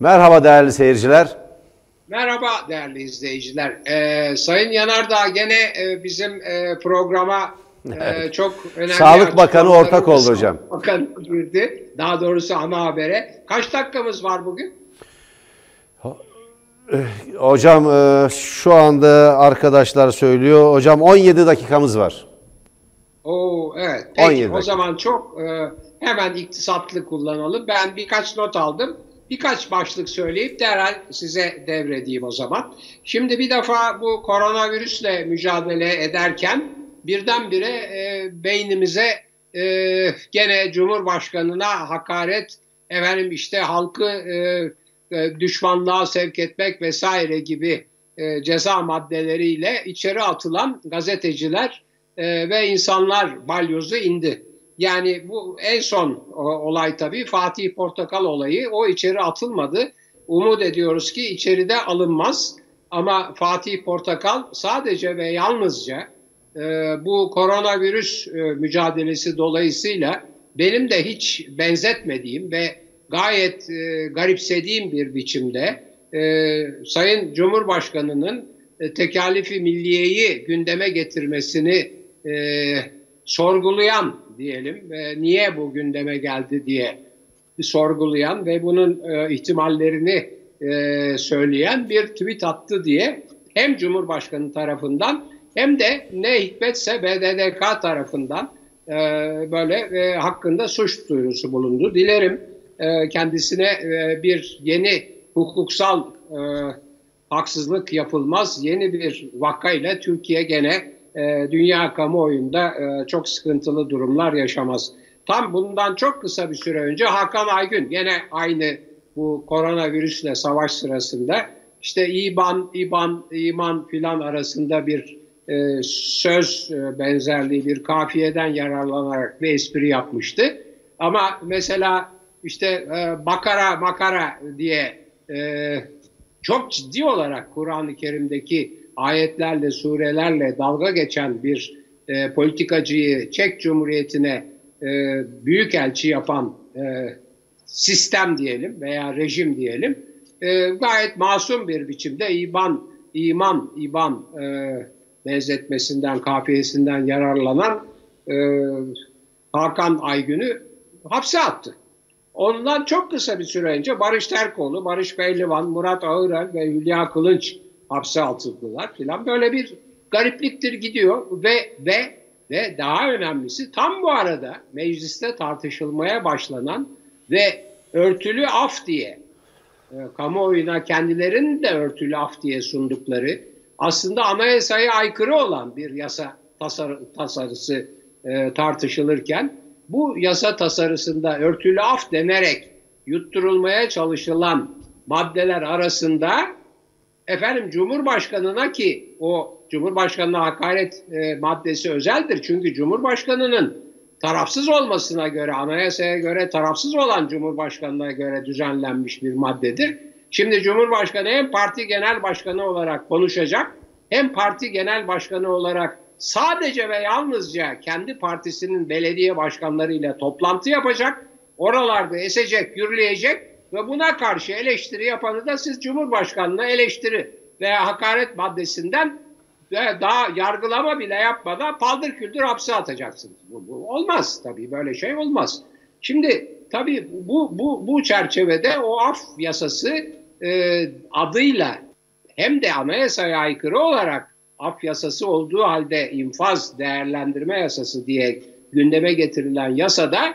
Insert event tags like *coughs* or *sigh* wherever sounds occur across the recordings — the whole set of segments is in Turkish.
Merhaba değerli seyirciler. Merhaba değerli izleyiciler. Ee, Sayın Yanardağ gene e, bizim e, programa e, *laughs* çok önemli... Sağlık Bakanı ortak oldu hocam. Bakan girdi. Daha doğrusu ana habere. Kaç dakikamız var bugün? Hocam e, şu anda arkadaşlar söylüyor. Hocam 17 dakikamız var. Oo evet. Peki o zaman çok e, hemen iktisatlı kullanalım. Ben birkaç not aldım. Birkaç başlık söyleyip derhal size devredeyim o zaman. Şimdi bir defa bu koronavirüsle mücadele ederken birdenbire e, beynimize e, gene Cumhurbaşkanı'na hakaret, efendim işte halkı e, e, düşmanlığa sevk etmek vesaire gibi e, ceza maddeleriyle içeri atılan gazeteciler e, ve insanlar balyozu indi. Yani bu en son olay tabii Fatih Portakal olayı. O içeri atılmadı. Umut ediyoruz ki içeride alınmaz. Ama Fatih Portakal sadece ve yalnızca e, bu koronavirüs e, mücadelesi dolayısıyla benim de hiç benzetmediğim ve gayet e, garipsediğim bir biçimde e, Sayın Cumhurbaşkanı'nın e, tekalifi milliyeyi gündeme getirmesini e, sorgulayan diyelim e, niye bu gündeme geldi diye sorgulayan ve bunun e, ihtimallerini e, söyleyen bir tweet attı diye hem Cumhurbaşkanı tarafından hem de ne hikmetse BDDK tarafından e, böyle e, hakkında suç duyurusu bulundu. Dilerim e, kendisine e, bir yeni hukuksal e, haksızlık yapılmaz. Yeni bir vakayla Türkiye gene e, dünya kamuoyunda e, çok sıkıntılı durumlar yaşamaz. Tam bundan çok kısa bir süre önce Hakan Aygün gene aynı bu koronavirüsle savaş sırasında işte İban, İban, İman filan arasında bir e, söz benzerliği bir kafiyeden yararlanarak bir espri yapmıştı. Ama mesela işte e, bakara makara diye çok ciddi olarak Kur'an-ı Kerim'deki ayetlerle, surelerle dalga geçen bir e, politikacıyı Çek Cumhuriyeti'ne e, büyük elçi yapan e, sistem diyelim veya rejim diyelim e, gayet masum bir biçimde iman, iman, iman e, benzetmesinden, kafiyesinden yararlanan e, Hakan Aygün'ü hapse attı. Ondan çok kısa bir süre önce Barış Terkoğlu, Barış Pehlivan, Murat Ağırel ve Hülya Kılınç hapse atıldılar filan. Böyle bir garipliktir gidiyor ve ve ve daha önemlisi tam bu arada mecliste tartışılmaya başlanan ve örtülü af diye e, kamuoyuna kendilerinin de örtülü af diye sundukları aslında anayasaya aykırı olan bir yasa tasar, tasarısı e, tartışılırken bu yasa tasarısında örtülü af denerek yutturulmaya çalışılan maddeler arasında efendim Cumhurbaşkanına ki o Cumhurbaşkanına hakaret e, maddesi özeldir. Çünkü Cumhurbaşkanının tarafsız olmasına göre, anayasaya göre tarafsız olan Cumhurbaşkanına göre düzenlenmiş bir maddedir. Şimdi Cumhurbaşkanı hem parti genel başkanı olarak konuşacak, hem parti genel başkanı olarak sadece ve yalnızca kendi partisinin belediye başkanlarıyla toplantı yapacak, oralarda esecek, gürleyecek ve buna karşı eleştiri yapanı da siz Cumhurbaşkanı'na eleştiri veya hakaret maddesinden ve daha yargılama bile yapmadan paldır küldür hapse atacaksınız. Bu, bu olmaz tabii böyle şey olmaz. Şimdi tabii bu, bu, bu çerçevede o af yasası e, adıyla hem de anayasaya aykırı olarak af yasası olduğu halde infaz değerlendirme yasası diye gündeme getirilen yasada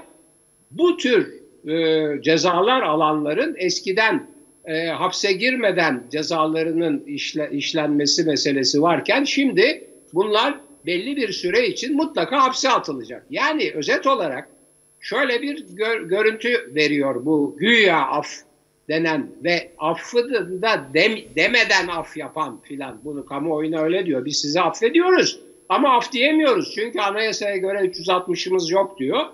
bu tür e, cezalar alanların eskiden e, hapse girmeden cezalarının işle, işlenmesi meselesi varken şimdi bunlar belli bir süre için mutlaka hapse atılacak. Yani özet olarak şöyle bir gör, görüntü veriyor bu güya af denen ve affı da dem, demeden af yapan filan bunu kamuoyuna öyle diyor. Biz sizi affediyoruz ama af diyemiyoruz çünkü anayasaya göre 360'ımız yok diyor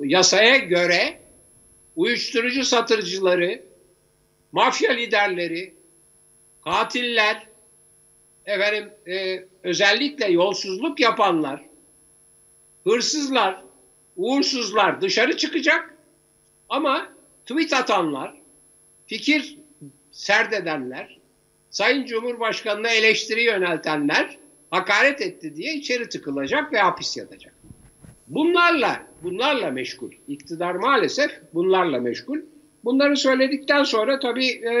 yasaya göre uyuşturucu satıcıları, mafya liderleri, katiller, efendim e, özellikle yolsuzluk yapanlar, hırsızlar, uğursuzlar dışarı çıkacak ama tweet atanlar, fikir serdedenler, Sayın Cumhurbaşkanı'na eleştiri yöneltenler hakaret etti diye içeri tıkılacak ve hapis yatacak. Bunlarla, bunlarla meşgul. İktidar maalesef bunlarla meşgul. Bunları söyledikten sonra tabii e,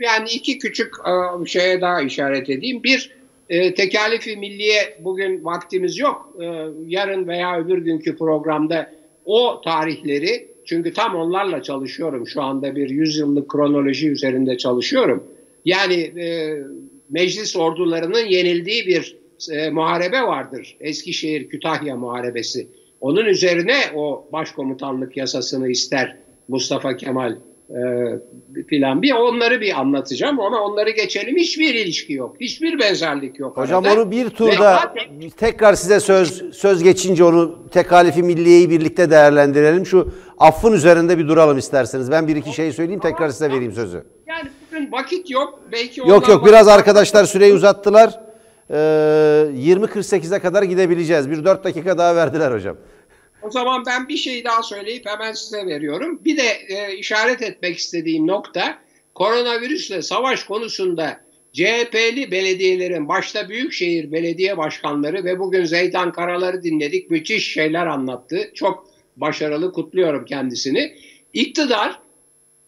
yani iki küçük e, şeye daha işaret edeyim. Bir, e, tekalifi milliye bugün vaktimiz yok. E, yarın veya öbür günkü programda o tarihleri, çünkü tam onlarla çalışıyorum şu anda bir yüzyıllık kronoloji üzerinde çalışıyorum. Yani e, meclis ordularının yenildiği bir e, muharebe vardır. Eskişehir Kütahya Muharebesi. Onun üzerine o başkomutanlık yasasını ister Mustafa Kemal e, filan bir onları bir anlatacağım ama onları geçelim. Hiçbir ilişki yok. Hiçbir benzerlik yok. Hocam arada. onu bir turda Ve tekrar size söz söz geçince onu tekalifi milliyeyi birlikte değerlendirelim. Şu affın üzerinde bir duralım isterseniz. Ben bir iki şey söyleyeyim tekrar size vereyim sözü. Yani bugün vakit yok. Belki Yok yok biraz arkadaşlar süreyi uzattılar. Ee, 20.48'e kadar gidebileceğiz. Bir 4 dakika daha verdiler hocam. O zaman ben bir şey daha söyleyip hemen size veriyorum. Bir de e, işaret etmek istediğim nokta koronavirüsle savaş konusunda CHP'li belediyelerin başta büyükşehir belediye başkanları ve bugün Zeydan Karalar'ı dinledik. Müthiş şeyler anlattı. Çok başarılı kutluyorum kendisini. İktidar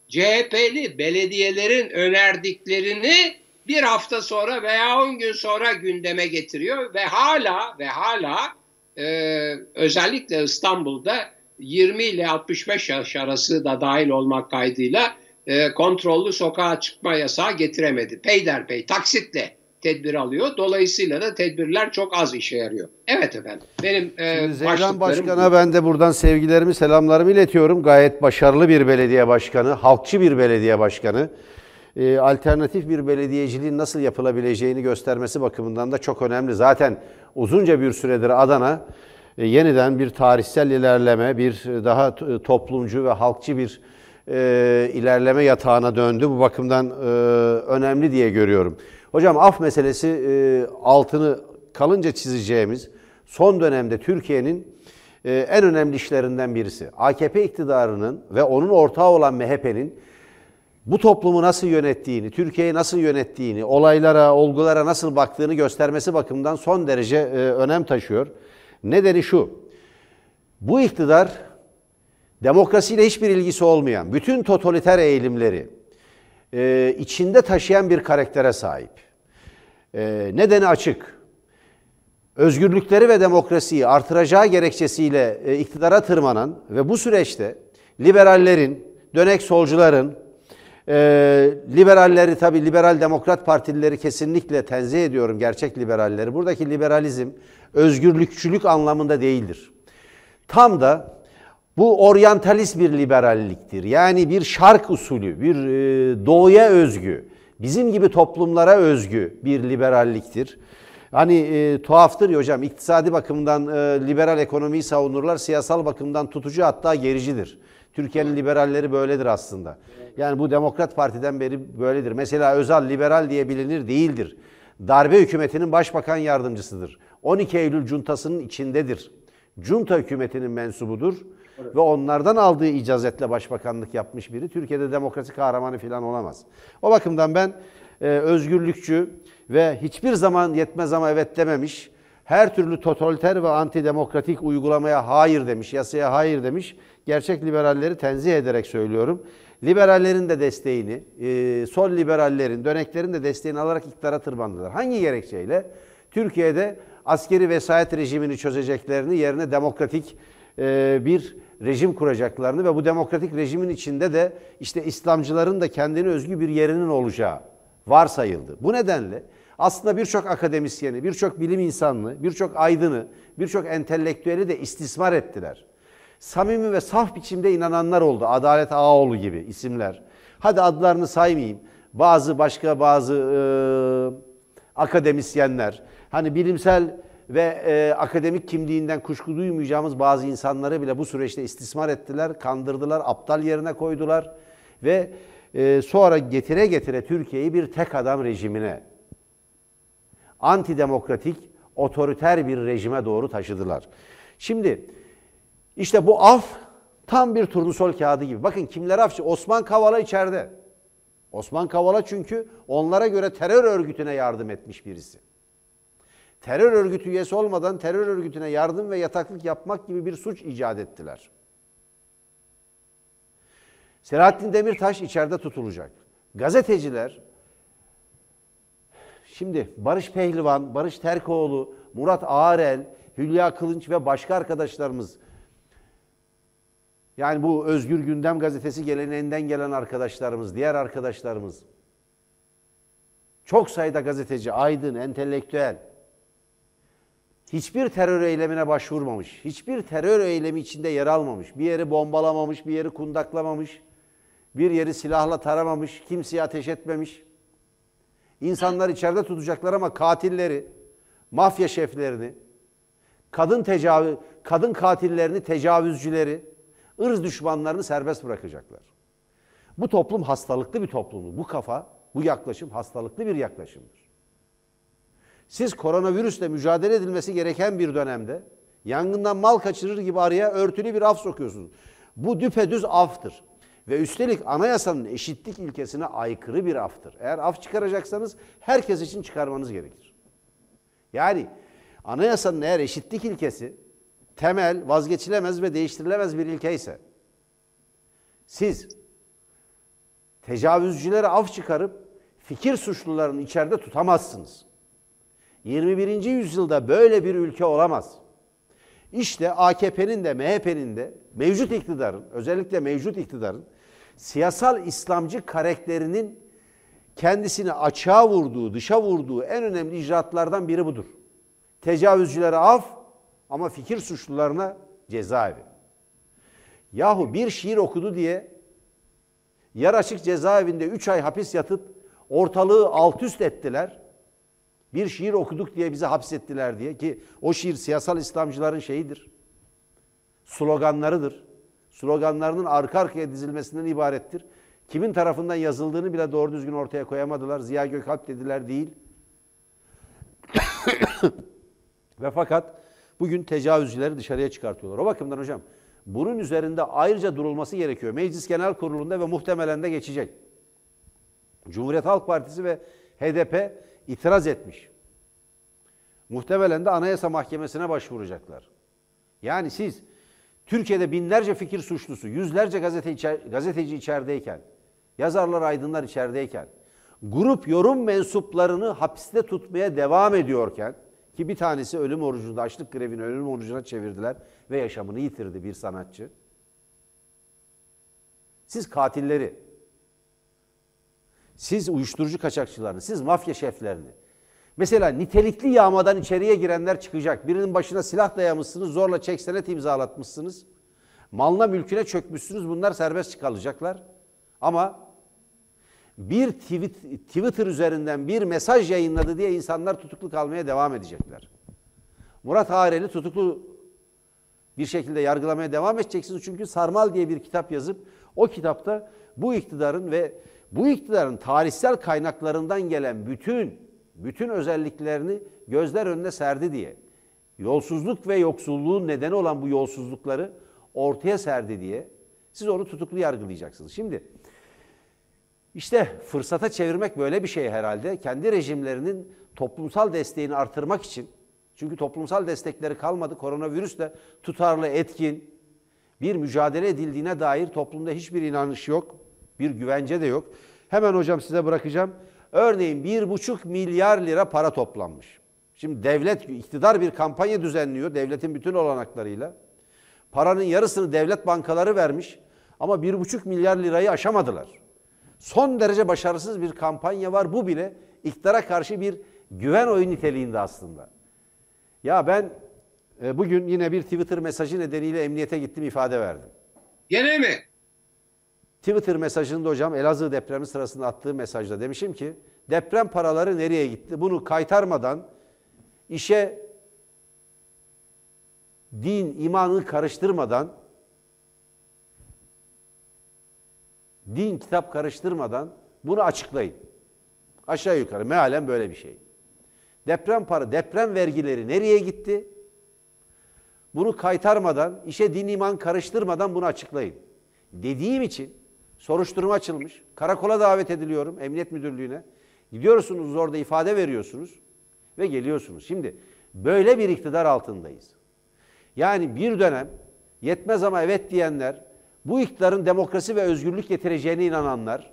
CHP'li belediyelerin önerdiklerini bir hafta sonra veya 10 gün sonra gündeme getiriyor ve hala ve hala e, özellikle İstanbul'da 20 ile 65 yaş arası da dahil olmak kaydıyla e, kontrollü sokağa çıkma yasağı getiremedi. Peyderpey taksitle tedbir alıyor. Dolayısıyla da tedbirler çok az işe yarıyor. Evet efendim. Benim e, Zeydan Başkan'a bu. ben de buradan sevgilerimi, selamlarımı iletiyorum. Gayet başarılı bir belediye başkanı, halkçı bir belediye başkanı. E, alternatif bir belediyeciliğin nasıl yapılabileceğini göstermesi bakımından da çok önemli. Zaten uzunca bir süredir Adana e, yeniden bir tarihsel ilerleme, bir daha toplumcu ve halkçı bir e, ilerleme yatağına döndü. Bu bakımdan e, önemli diye görüyorum. Hocam af meselesi e, altını kalınca çizeceğimiz son dönemde Türkiye'nin e, en önemli işlerinden birisi. AKP iktidarının ve onun ortağı olan MHP'nin bu toplumu nasıl yönettiğini, Türkiye'yi nasıl yönettiğini, olaylara, olgulara nasıl baktığını göstermesi bakımından son derece e, önem taşıyor. Nedeni şu, bu iktidar demokrasiyle hiçbir ilgisi olmayan, bütün totaliter eğilimleri e, içinde taşıyan bir karaktere sahip. E, nedeni açık. Özgürlükleri ve demokrasiyi artıracağı gerekçesiyle e, iktidara tırmanan ve bu süreçte liberallerin, dönek solcuların, e, liberalleri tabii liberal demokrat partilileri kesinlikle tenzih ediyorum gerçek liberalleri. Buradaki liberalizm özgürlükçülük anlamında değildir. Tam da bu oryantalist bir liberalliktir. Yani bir şark usulü, bir e, doğuya özgü, bizim gibi toplumlara özgü bir liberalliktir. Hani e, tuhaftır ya hocam, iktisadi bakımdan e, liberal ekonomiyi savunurlar, siyasal bakımdan tutucu hatta gericidir. Türkiye'nin liberalleri böyledir aslında. Yani bu Demokrat Parti'den beri böyledir. Mesela Özal liberal diye bilinir değildir. Darbe hükümetinin başbakan yardımcısıdır. 12 Eylül cuntasının içindedir. Junta hükümetinin mensubudur. Evet. Ve onlardan aldığı icazetle başbakanlık yapmış biri Türkiye'de demokrasi kahramanı falan olamaz. O bakımdan ben e, özgürlükçü ve hiçbir zaman yetmez ama evet dememiş, her türlü totaliter ve antidemokratik uygulamaya hayır demiş, yasaya hayır demiş. Gerçek liberalleri tenzih ederek söylüyorum. Liberallerin de desteğini, e, sol liberallerin, döneklerin de desteğini alarak iktidara tırmandılar. Hangi gerekçeyle? Türkiye'de askeri vesayet rejimini çözeceklerini yerine demokratik e, bir rejim kuracaklarını ve bu demokratik rejimin içinde de işte İslamcıların da kendine özgü bir yerinin olacağı varsayıldı. Bu nedenle aslında birçok akademisyeni, birçok bilim insanını, birçok aydını, birçok entelektüeli de istismar ettiler. Samimi ve saf biçimde inananlar oldu. Adalet Ağaoğlu gibi isimler. Hadi adlarını saymayayım. Bazı başka bazı e, akademisyenler, hani bilimsel ve e, akademik kimliğinden kuşku duymayacağımız bazı insanları bile bu süreçte istismar ettiler, kandırdılar, aptal yerine koydular ve e, sonra getire getire Türkiye'yi bir tek adam rejimine, antidemokratik, otoriter bir rejime doğru taşıdılar. Şimdi işte bu af Tam bir turnusol kağıdı gibi. Bakın kimler afçı? Osman Kavala içeride. Osman Kavala çünkü onlara göre terör örgütüne yardım etmiş birisi. Terör örgütü üyesi olmadan terör örgütüne yardım ve yataklık yapmak gibi bir suç icat ettiler. Selahattin Demirtaş içeride tutulacak. Gazeteciler Şimdi Barış Pehlivan, Barış Terkoğlu, Murat Ağarel, Hülya Kılınç ve başka arkadaşlarımız yani bu Özgür Gündem gazetesi geleneğinden gelen arkadaşlarımız, diğer arkadaşlarımız. Çok sayıda gazeteci, aydın, entelektüel. Hiçbir terör eylemine başvurmamış, hiçbir terör eylemi içinde yer almamış, bir yeri bombalamamış, bir yeri kundaklamamış, bir yeri silahla taramamış, kimseye ateş etmemiş. İnsanlar içeride tutacaklar ama katilleri, mafya şeflerini, kadın tecavüz, kadın katillerini, tecavüzcüleri, ırz düşmanlarını serbest bırakacaklar. Bu toplum hastalıklı bir toplum. Bu kafa, bu yaklaşım hastalıklı bir yaklaşımdır. Siz koronavirüsle mücadele edilmesi gereken bir dönemde yangından mal kaçırır gibi araya örtülü bir af sokuyorsunuz. Bu düpedüz aftır. Ve üstelik anayasanın eşitlik ilkesine aykırı bir aftır. Eğer af çıkaracaksanız herkes için çıkarmanız gerekir. Yani anayasanın eğer eşitlik ilkesi temel, vazgeçilemez ve değiştirilemez bir ilke ise siz tecavüzcülere af çıkarıp fikir suçlularını içeride tutamazsınız. 21. yüzyılda böyle bir ülke olamaz. İşte AKP'nin de MHP'nin de mevcut iktidarın, özellikle mevcut iktidarın siyasal İslamcı karakterinin kendisini açığa vurduğu, dışa vurduğu en önemli icraatlardan biri budur. Tecavüzcülere af ama fikir suçlularına cezaevi. Yahu bir şiir okudu diye yer açık cezaevinde 3 ay hapis yatıp ortalığı alt üst ettiler. Bir şiir okuduk diye bizi hapsettiler diye ki o şiir siyasal İslamcıların şeyidir. Sloganlarıdır sloganlarının arka arkaya dizilmesinden ibarettir. Kimin tarafından yazıldığını bile doğru düzgün ortaya koyamadılar. Ziya Gökalp dediler değil. *coughs* Ve fakat bugün tecavüzcüleri dışarıya çıkartıyorlar. O bakımdan hocam bunun üzerinde ayrıca durulması gerekiyor. Meclis Genel Kurulu'nda ve muhtemelen de geçecek. Cumhuriyet Halk Partisi ve HDP itiraz etmiş. Muhtemelen de Anayasa Mahkemesi'ne başvuracaklar. Yani siz Türkiye'de binlerce fikir suçlusu, yüzlerce gazeteci içerideyken, yazarlar, aydınlar içerideyken, grup yorum mensuplarını hapiste tutmaya devam ediyorken, ki bir tanesi ölüm orucunda, açlık grevini ölüm orucuna çevirdiler ve yaşamını yitirdi bir sanatçı. Siz katilleri, siz uyuşturucu kaçakçılarını, siz mafya şeflerini, Mesela nitelikli yağmadan içeriye girenler çıkacak. Birinin başına silah dayamışsınız, zorla çek senet imzalatmışsınız. Malına mülküne çökmüşsünüz, bunlar serbest çıkarılacaklar. Ama bir tweet, Twitter üzerinden bir mesaj yayınladı diye insanlar tutuklu kalmaya devam edecekler. Murat Hareli tutuklu bir şekilde yargılamaya devam edeceksiniz. Çünkü Sarmal diye bir kitap yazıp o kitapta bu iktidarın ve bu iktidarın tarihsel kaynaklarından gelen bütün bütün özelliklerini gözler önüne serdi diye. Yolsuzluk ve yoksulluğun nedeni olan bu yolsuzlukları ortaya serdi diye siz onu tutuklu yargılayacaksınız. Şimdi işte fırsata çevirmek böyle bir şey herhalde. Kendi rejimlerinin toplumsal desteğini artırmak için çünkü toplumsal destekleri kalmadı. Koronavirüsle tutarlı, etkin bir mücadele edildiğine dair toplumda hiçbir inanış yok. Bir güvence de yok. Hemen hocam size bırakacağım. Örneğin bir buçuk milyar lira para toplanmış. Şimdi devlet, iktidar bir kampanya düzenliyor devletin bütün olanaklarıyla. Paranın yarısını devlet bankaları vermiş ama bir buçuk milyar lirayı aşamadılar. Son derece başarısız bir kampanya var. Bu bile iktidara karşı bir güven oyun niteliğinde aslında. Ya ben e, bugün yine bir Twitter mesajı nedeniyle emniyete gittim ifade verdim. Gene mi? Twitter mesajında hocam Elazığ depremi sırasında attığı mesajda demişim ki deprem paraları nereye gitti? Bunu kaytarmadan işe din, imanı karıştırmadan din, kitap karıştırmadan bunu açıklayın. Aşağı yukarı mealen böyle bir şey. Deprem para, deprem vergileri nereye gitti? Bunu kaytarmadan, işe din iman karıştırmadan bunu açıklayın. Dediğim için soruşturma açılmış. Karakola davet ediliyorum, Emniyet Müdürlüğü'ne. Gidiyorsunuz orada ifade veriyorsunuz ve geliyorsunuz. Şimdi böyle bir iktidar altındayız. Yani bir dönem yetmez ama evet diyenler, bu iktidarın demokrasi ve özgürlük getireceğine inananlar,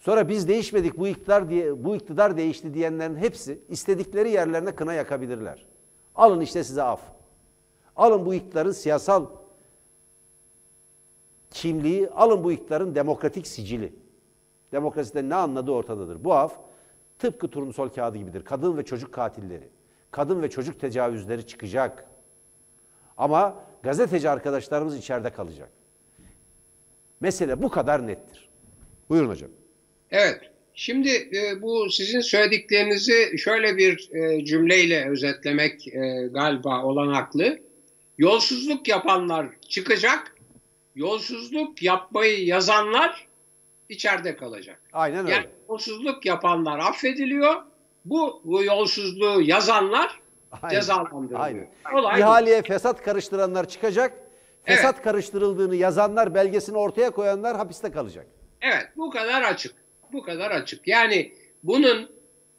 sonra biz değişmedik bu iktidar diye bu iktidar değişti diyenlerin hepsi istedikleri yerlerine kına yakabilirler. Alın işte size af. Alın bu iktidarın siyasal kimliği, alın bu iktidarın demokratik sicili. Demokrasiden ne anladığı ortadadır. Bu af tıpkı turnusol kağıdı gibidir. Kadın ve çocuk katilleri, kadın ve çocuk tecavüzleri çıkacak. Ama gazeteci arkadaşlarımız içeride kalacak. Mesele bu kadar nettir. Buyurun hocam. Evet. Şimdi e, bu sizin söylediklerinizi şöyle bir e, cümleyle özetlemek e, galiba olanaklı. Yolsuzluk yapanlar çıkacak, yolsuzluk yapmayı yazanlar içeride kalacak. Aynen öyle. Yani yolsuzluk yapanlar affediliyor, bu, bu yolsuzluğu yazanlar Aynen. cezalandırılıyor. Aynen. Olay İhaleye bu. fesat karıştıranlar çıkacak, fesat evet. karıştırıldığını yazanlar, belgesini ortaya koyanlar hapiste kalacak. Evet, bu kadar açık. Bu kadar açık. Yani bunun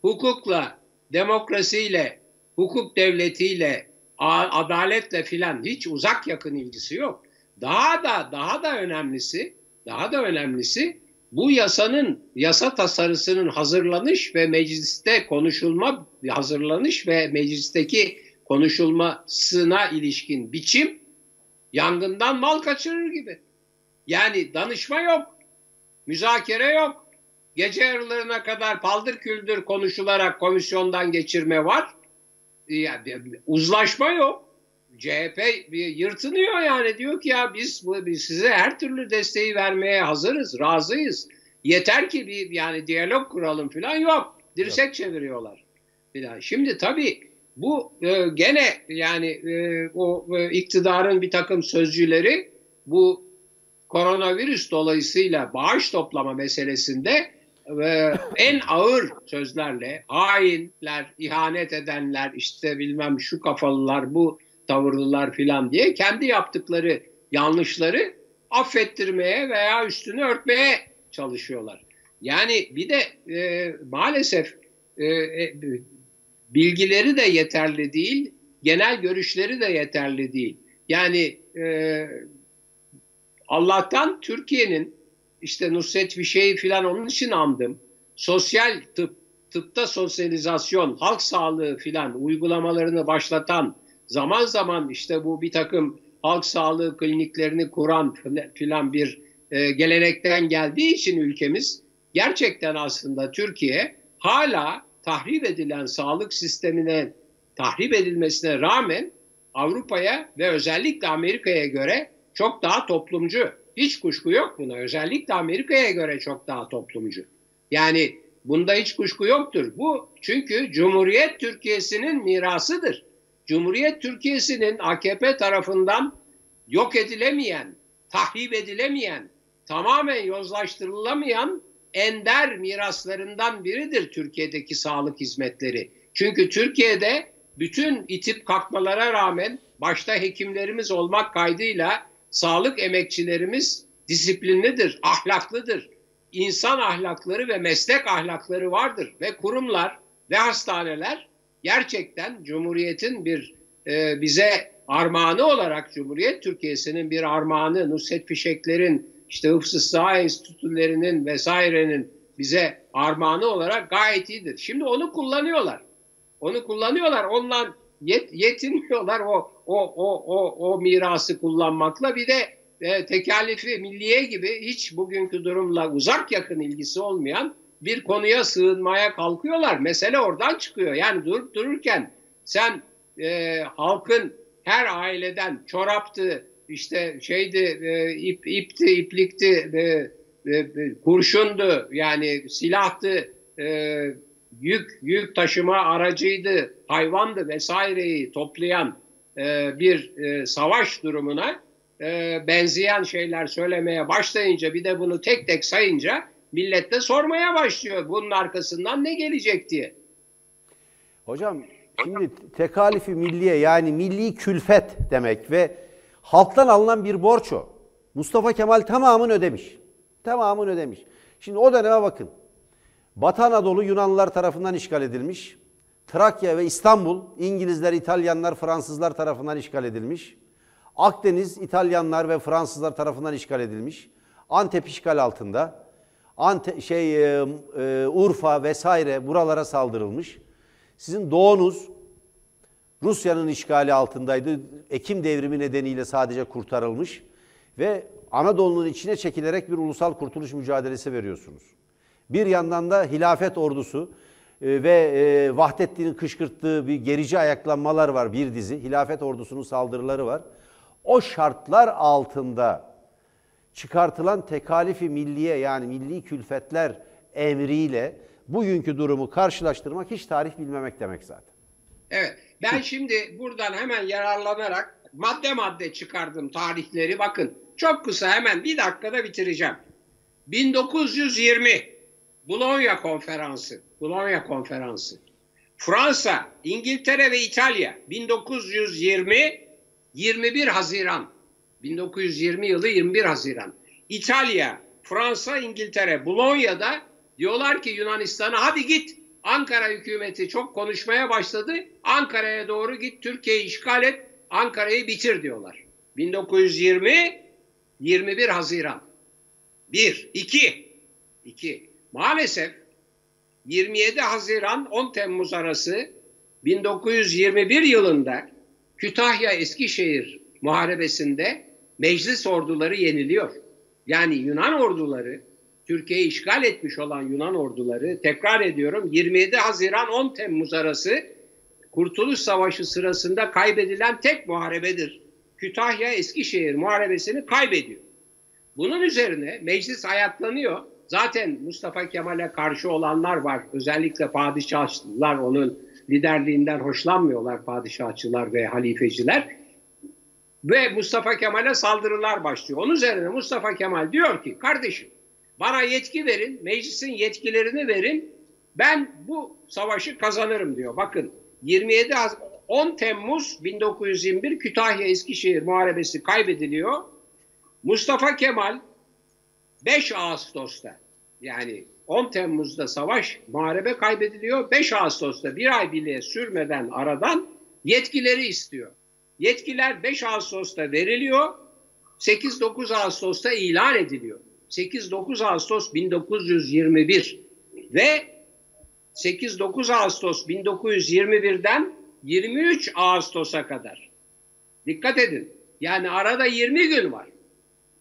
hukukla, demokrasiyle, hukuk devletiyle, adaletle filan hiç uzak yakın ilgisi yok. Daha da daha da önemlisi, daha da önemlisi bu yasanın yasa tasarısının hazırlanış ve mecliste konuşulma hazırlanış ve meclisteki konuşulmasına ilişkin biçim yangından mal kaçırır gibi. Yani danışma yok, müzakere yok. Gece yarılarına kadar paldır küldür konuşularak komisyondan geçirme var. Yani uzlaşma yok. CHP yırtınıyor yani diyor ki ya biz, biz size her türlü desteği vermeye hazırız, razıyız. Yeter ki bir yani diyalog kuralım falan yok. Dirsek yok. çeviriyorlar. Falan. Şimdi tabii bu e, gene yani e, o e, iktidarın bir takım sözcüleri bu koronavirüs dolayısıyla bağış toplama meselesinde e, en *laughs* ağır sözlerle hainler, ihanet edenler, işte bilmem şu kafalılar, bu tavırlılar filan diye kendi yaptıkları yanlışları affettirmeye veya üstünü örtmeye çalışıyorlar. Yani bir de e, maalesef e, e, bilgileri de yeterli değil, genel görüşleri de yeterli değil. Yani e, Allah'tan Türkiye'nin işte Nusret Fişe'yi filan onun için andım. Sosyal tıp, tıpta sosyalizasyon, halk sağlığı filan uygulamalarını başlatan zaman zaman işte bu bir takım halk sağlığı kliniklerini kuran filan bir e, gelenekten geldiği için ülkemiz gerçekten aslında Türkiye hala tahrip edilen sağlık sistemine tahrip edilmesine rağmen Avrupa'ya ve özellikle Amerika'ya göre çok daha toplumcu. Hiç kuşku yok buna. Özellikle Amerika'ya göre çok daha toplumcu. Yani bunda hiç kuşku yoktur. Bu çünkü Cumhuriyet Türkiye'sinin mirasıdır. Cumhuriyet Türkiye'sinin AKP tarafından yok edilemeyen, tahrip edilemeyen, tamamen yozlaştırılamayan ender miraslarından biridir Türkiye'deki sağlık hizmetleri. Çünkü Türkiye'de bütün itip kalkmalara rağmen başta hekimlerimiz olmak kaydıyla sağlık emekçilerimiz disiplinlidir, ahlaklıdır. İnsan ahlakları ve meslek ahlakları vardır ve kurumlar ve hastaneler gerçekten Cumhuriyet'in bir e, bize armağanı olarak Cumhuriyet Türkiye'sinin bir armağanı, Nusret Fişekler'in, işte Hıfzı Saha Enstitülerinin vesairenin bize armağanı olarak gayet iyidir. Şimdi onu kullanıyorlar. Onu kullanıyorlar. Ondan yet, yetinmiyorlar o o o o o mirası kullanmakla. Bir de e, tekallifi milliye gibi hiç bugünkü durumla uzak yakın ilgisi olmayan bir konuya sığınmaya kalkıyorlar. Mesele oradan çıkıyor. Yani durup dururken sen e, halkın her aileden çoraptı, işte şeydi, e, ip, ipti, iplikti, e, e, kurşundu, yani silahtı, e, yük yük taşıma aracıydı, hayvandı vesaireyi toplayan e, bir e, savaş durumuna e, benzeyen şeyler söylemeye başlayınca bir de bunu tek tek sayınca millet de sormaya başlıyor bunun arkasından ne gelecek diye. Hocam Şimdi tekalifi milliye yani milli külfet demek ve halktan alınan bir borç o. Mustafa Kemal tamamını ödemiş. Tamamını ödemiş. Şimdi o döneme bakın. Batı Anadolu Yunanlılar tarafından işgal edilmiş. Trakya ve İstanbul İngilizler, İtalyanlar, Fransızlar tarafından işgal edilmiş. Akdeniz İtalyanlar ve Fransızlar tarafından işgal edilmiş. Antep işgal altında. Ante, şey e, e, Urfa vesaire buralara saldırılmış. Sizin doğunuz Rusya'nın işgali altındaydı. Ekim devrimi nedeniyle sadece kurtarılmış ve Anadolu'nun içine çekilerek bir ulusal kurtuluş mücadelesi veriyorsunuz. Bir yandan da hilafet ordusu e, ve e, Vahdettin'in kışkırttığı bir gerici ayaklanmalar var bir dizi. Hilafet ordusunun saldırıları var. O şartlar altında çıkartılan tekalifi milliye yani milli külfetler emriyle bugünkü durumu karşılaştırmak hiç tarih bilmemek demek zaten. Evet. Ben şimdi buradan hemen yararlanarak madde madde çıkardım tarihleri. Bakın çok kısa hemen bir dakikada bitireceğim. 1920 Bologna Konferansı. Bologna Konferansı. Fransa, İngiltere ve İtalya 1920 21 Haziran 1920 yılı 21 Haziran. İtalya, Fransa, İngiltere, Bologna'da diyorlar ki Yunanistan'a hadi git. Ankara hükümeti çok konuşmaya başladı. Ankara'ya doğru git, Türkiye'yi işgal et, Ankara'yı bitir diyorlar. 1920 21 Haziran. 1, 2, 2. Maalesef 27 Haziran 10 Temmuz arası 1921 yılında Kütahya Eskişehir muharebesinde meclis orduları yeniliyor. Yani Yunan orduları Türkiye'yi işgal etmiş olan Yunan orduları tekrar ediyorum 27 Haziran 10 Temmuz arası Kurtuluş Savaşı sırasında kaybedilen tek muharebedir. Kütahya Eskişehir muharebesini kaybediyor. Bunun üzerine meclis ayaklanıyor. Zaten Mustafa Kemal'e karşı olanlar var. Özellikle padişahlar onun liderliğinden hoşlanmıyorlar padişahçılar ve halifeciler. Ve Mustafa Kemal'e saldırılar başlıyor. Onun üzerine Mustafa Kemal diyor ki kardeşim bana yetki verin, meclisin yetkilerini verin. Ben bu savaşı kazanırım diyor. Bakın 27 10 Temmuz 1921 Kütahya Eskişehir muharebesi kaybediliyor. Mustafa Kemal 5 Ağustos'ta yani 10 Temmuz'da savaş muharebe kaybediliyor. 5 Ağustos'ta bir ay bile sürmeden aradan yetkileri istiyor. Yetkiler 5 Ağustos'ta veriliyor. 8-9 Ağustos'ta ilan ediliyor. 8-9 Ağustos 1921 ve 8-9 Ağustos 1921'den 23 Ağustos'a kadar. Dikkat edin. Yani arada 20 gün var.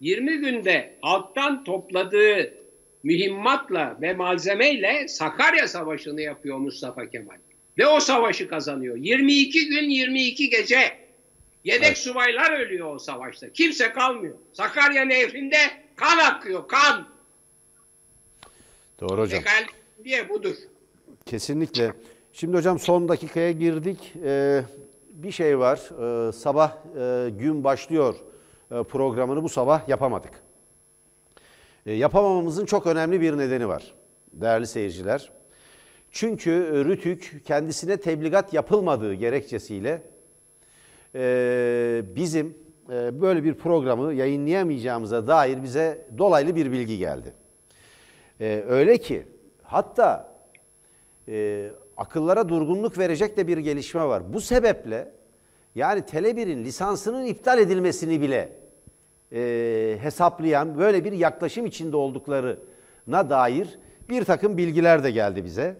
20 günde halktan topladığı mühimmatla ve malzemeyle Sakarya Savaşı'nı yapıyor Mustafa Kemal. Ve o savaşı kazanıyor. 22 gün 22 gece yedek evet. subaylar ölüyor o savaşta. Kimse kalmıyor. Sakarya Nehri'nde kan akıyor, kan. Doğru hocam. Ekal diye budur. Kesinlikle. Şimdi hocam son dakikaya girdik. Ee, bir şey var. Ee, sabah e, gün başlıyor e, programını bu sabah yapamadık. E, yapamamamızın çok önemli bir nedeni var değerli seyirciler. Çünkü Rütük kendisine tebligat yapılmadığı gerekçesiyle e, bizim e, böyle bir programı yayınlayamayacağımıza dair bize dolaylı bir bilgi geldi. E, öyle ki hatta e, akıllara durgunluk verecek de bir gelişme var. Bu sebeple yani Tele1'in lisansının iptal edilmesini bile e, hesaplayan böyle bir yaklaşım içinde olduklarına dair bir takım bilgiler de geldi bize.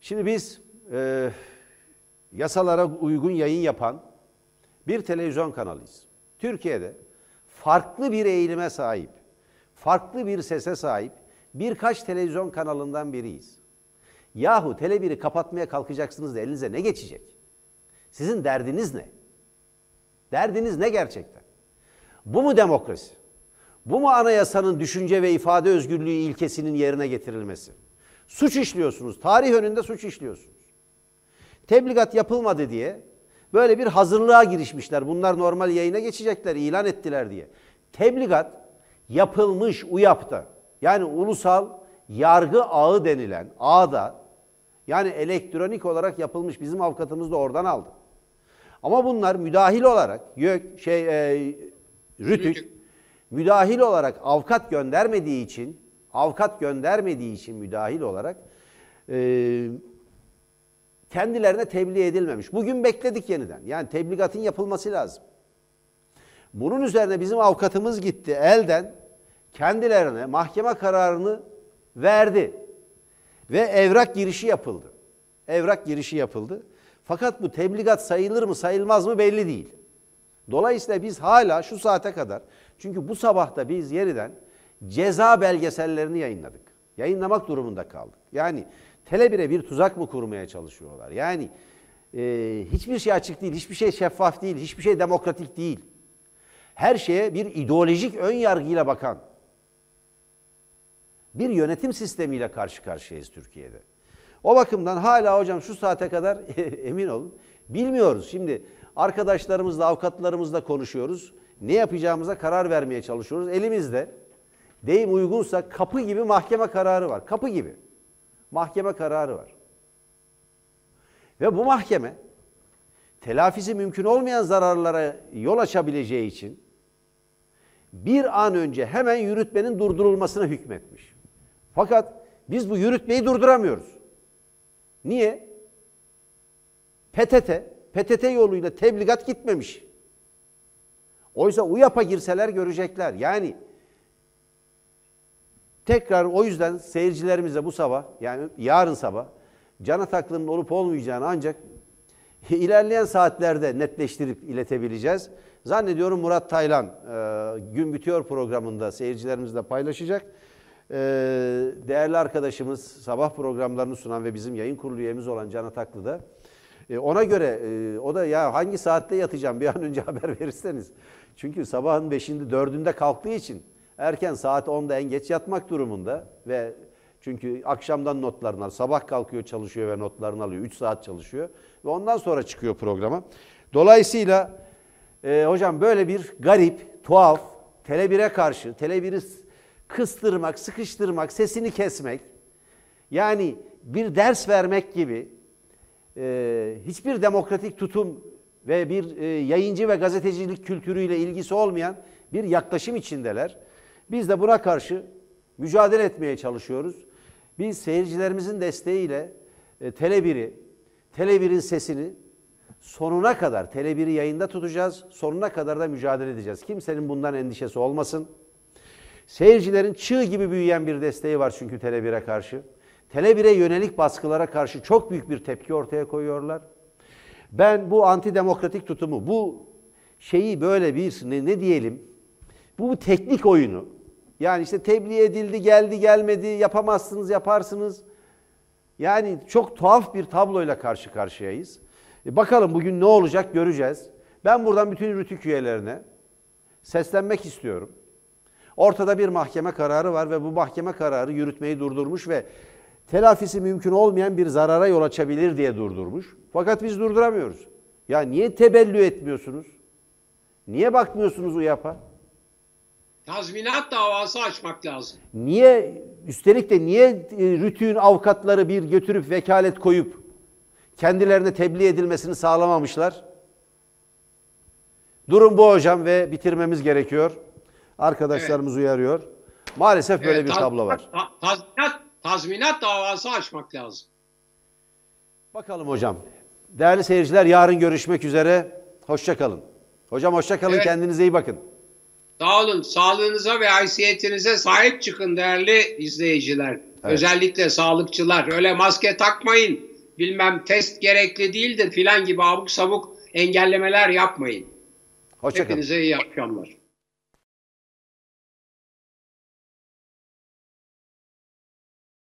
Şimdi biz e, yasalara uygun yayın yapan bir televizyon kanalıyız. Türkiye'de farklı bir eğilime sahip, farklı bir sese sahip birkaç televizyon kanalından biriyiz. Yahu Tele1'i kapatmaya kalkacaksınız da elinize ne geçecek? Sizin derdiniz ne? Derdiniz ne gerçekten? Bu mu demokrasi? Bu mu anayasanın düşünce ve ifade özgürlüğü ilkesinin yerine getirilmesi? Suç işliyorsunuz. Tarih önünde suç işliyorsunuz. Tebligat yapılmadı diye böyle bir hazırlığa girişmişler. Bunlar normal yayına geçecekler, ilan ettiler diye. Tebligat yapılmış UYAP'ta yani ulusal yargı ağı denilen ağda Yani elektronik olarak yapılmış. Bizim avukatımız da oradan aldı. Ama bunlar müdahil olarak YÖK şey e, Rütük müdahil olarak avukat göndermediği için avukat göndermediği için müdahil olarak e, kendilerine tebliğ edilmemiş. Bugün bekledik yeniden. Yani tebligatın yapılması lazım. Bunun üzerine bizim avukatımız gitti elden kendilerine mahkeme kararını verdi. Ve evrak girişi yapıldı. Evrak girişi yapıldı. Fakat bu tebligat sayılır mı sayılmaz mı belli değil. Dolayısıyla biz hala şu saate kadar çünkü bu sabahta biz yeniden ceza belgesellerini yayınladık. Yayınlamak durumunda kaldık. Yani Tele1'e bir tuzak mı kurmaya çalışıyorlar? Yani e, hiçbir şey açık değil, hiçbir şey şeffaf değil, hiçbir şey demokratik değil. Her şeye bir ideolojik ön yargıyla bakan bir yönetim sistemiyle karşı karşıyayız Türkiye'de. O bakımdan hala hocam şu saate kadar *laughs* emin olun bilmiyoruz. Şimdi arkadaşlarımızla, avukatlarımızla konuşuyoruz. Ne yapacağımıza karar vermeye çalışıyoruz. Elimizde deyim uygunsa kapı gibi mahkeme kararı var. Kapı gibi. Mahkeme kararı var. Ve bu mahkeme telafisi mümkün olmayan zararlara yol açabileceği için bir an önce hemen yürütmenin durdurulmasına hükmetmiş. Fakat biz bu yürütmeyi durduramıyoruz. Niye? PTT, PTT yoluyla tebligat gitmemiş. Oysa UYAP'a girseler görecekler. Yani tekrar o yüzden seyircilerimize bu sabah yani yarın sabah cana taklının olup olmayacağını ancak *laughs* ilerleyen saatlerde netleştirip iletebileceğiz. Zannediyorum Murat Taylan e, Gün Bitiyor programında seyircilerimizle paylaşacak. E, değerli arkadaşımız sabah programlarını sunan ve bizim yayın kurulu üyemiz olan Can Ataklı da e, ona göre e, o da ya hangi saatte yatacağım *laughs* bir an önce haber verirseniz. Çünkü sabahın 5'inde 4'ünde kalktığı için erken saat 10'da en geç yatmak durumunda ve çünkü akşamdan notlarını alıyor. Sabah kalkıyor çalışıyor ve notlarını alıyor. 3 saat çalışıyor ve ondan sonra çıkıyor programa. Dolayısıyla e, hocam böyle bir garip, tuhaf, Tele1'e karşı, Tele1'i kıstırmak, sıkıştırmak, sesini kesmek, yani bir ders vermek gibi e, hiçbir demokratik tutum ve bir e, yayıncı ve gazetecilik kültürüyle ilgisi olmayan bir yaklaşım içindeler. Biz de buna karşı mücadele etmeye çalışıyoruz. Biz seyircilerimizin desteğiyle e, Tele1'i, Tele1'in sesini sonuna kadar Tele1'i yayında tutacağız. Sonuna kadar da mücadele edeceğiz. Kimsenin bundan endişesi olmasın. Seyircilerin çığ gibi büyüyen bir desteği var çünkü Tele1'e karşı. Tele1'e yönelik baskılara karşı çok büyük bir tepki ortaya koyuyorlar. Ben bu antidemokratik tutumu, bu şeyi böyle bir ne, ne diyelim, bu, teknik oyunu, yani işte tebliğ edildi, geldi, gelmedi, yapamazsınız, yaparsınız. Yani çok tuhaf bir tabloyla karşı karşıyayız. E bakalım bugün ne olacak göreceğiz. Ben buradan bütün rütük üyelerine seslenmek istiyorum. Ortada bir mahkeme kararı var ve bu mahkeme kararı yürütmeyi durdurmuş ve telafisi mümkün olmayan bir zarara yol açabilir diye durdurmuş. Fakat biz durduramıyoruz. Ya niye tebellü etmiyorsunuz? Niye bakmıyorsunuz UYAP'a? Tazminat davası açmak lazım. Niye üstelik de niye e, rütüğün avukatları bir götürüp vekalet koyup kendilerine tebliğ edilmesini sağlamamışlar? Durum bu hocam ve bitirmemiz gerekiyor. Arkadaşlarımız evet. uyarıyor. Maalesef böyle evet, bir tablo var. Tazminat, tazminat davası açmak lazım. Bakalım hocam. Değerli seyirciler yarın görüşmek üzere. Hoşçakalın. Hocam hoşçakalın. Evet. Kendinize iyi bakın. Sağ olun. Sağlığınıza ve haysiyetinize sahip çıkın değerli izleyiciler. Evet. Özellikle sağlıkçılar. Öyle maske takmayın. Bilmem test gerekli değildir filan gibi abuk sabuk engellemeler yapmayın. Hoşçakalın. Hepinize iyi akşamlar.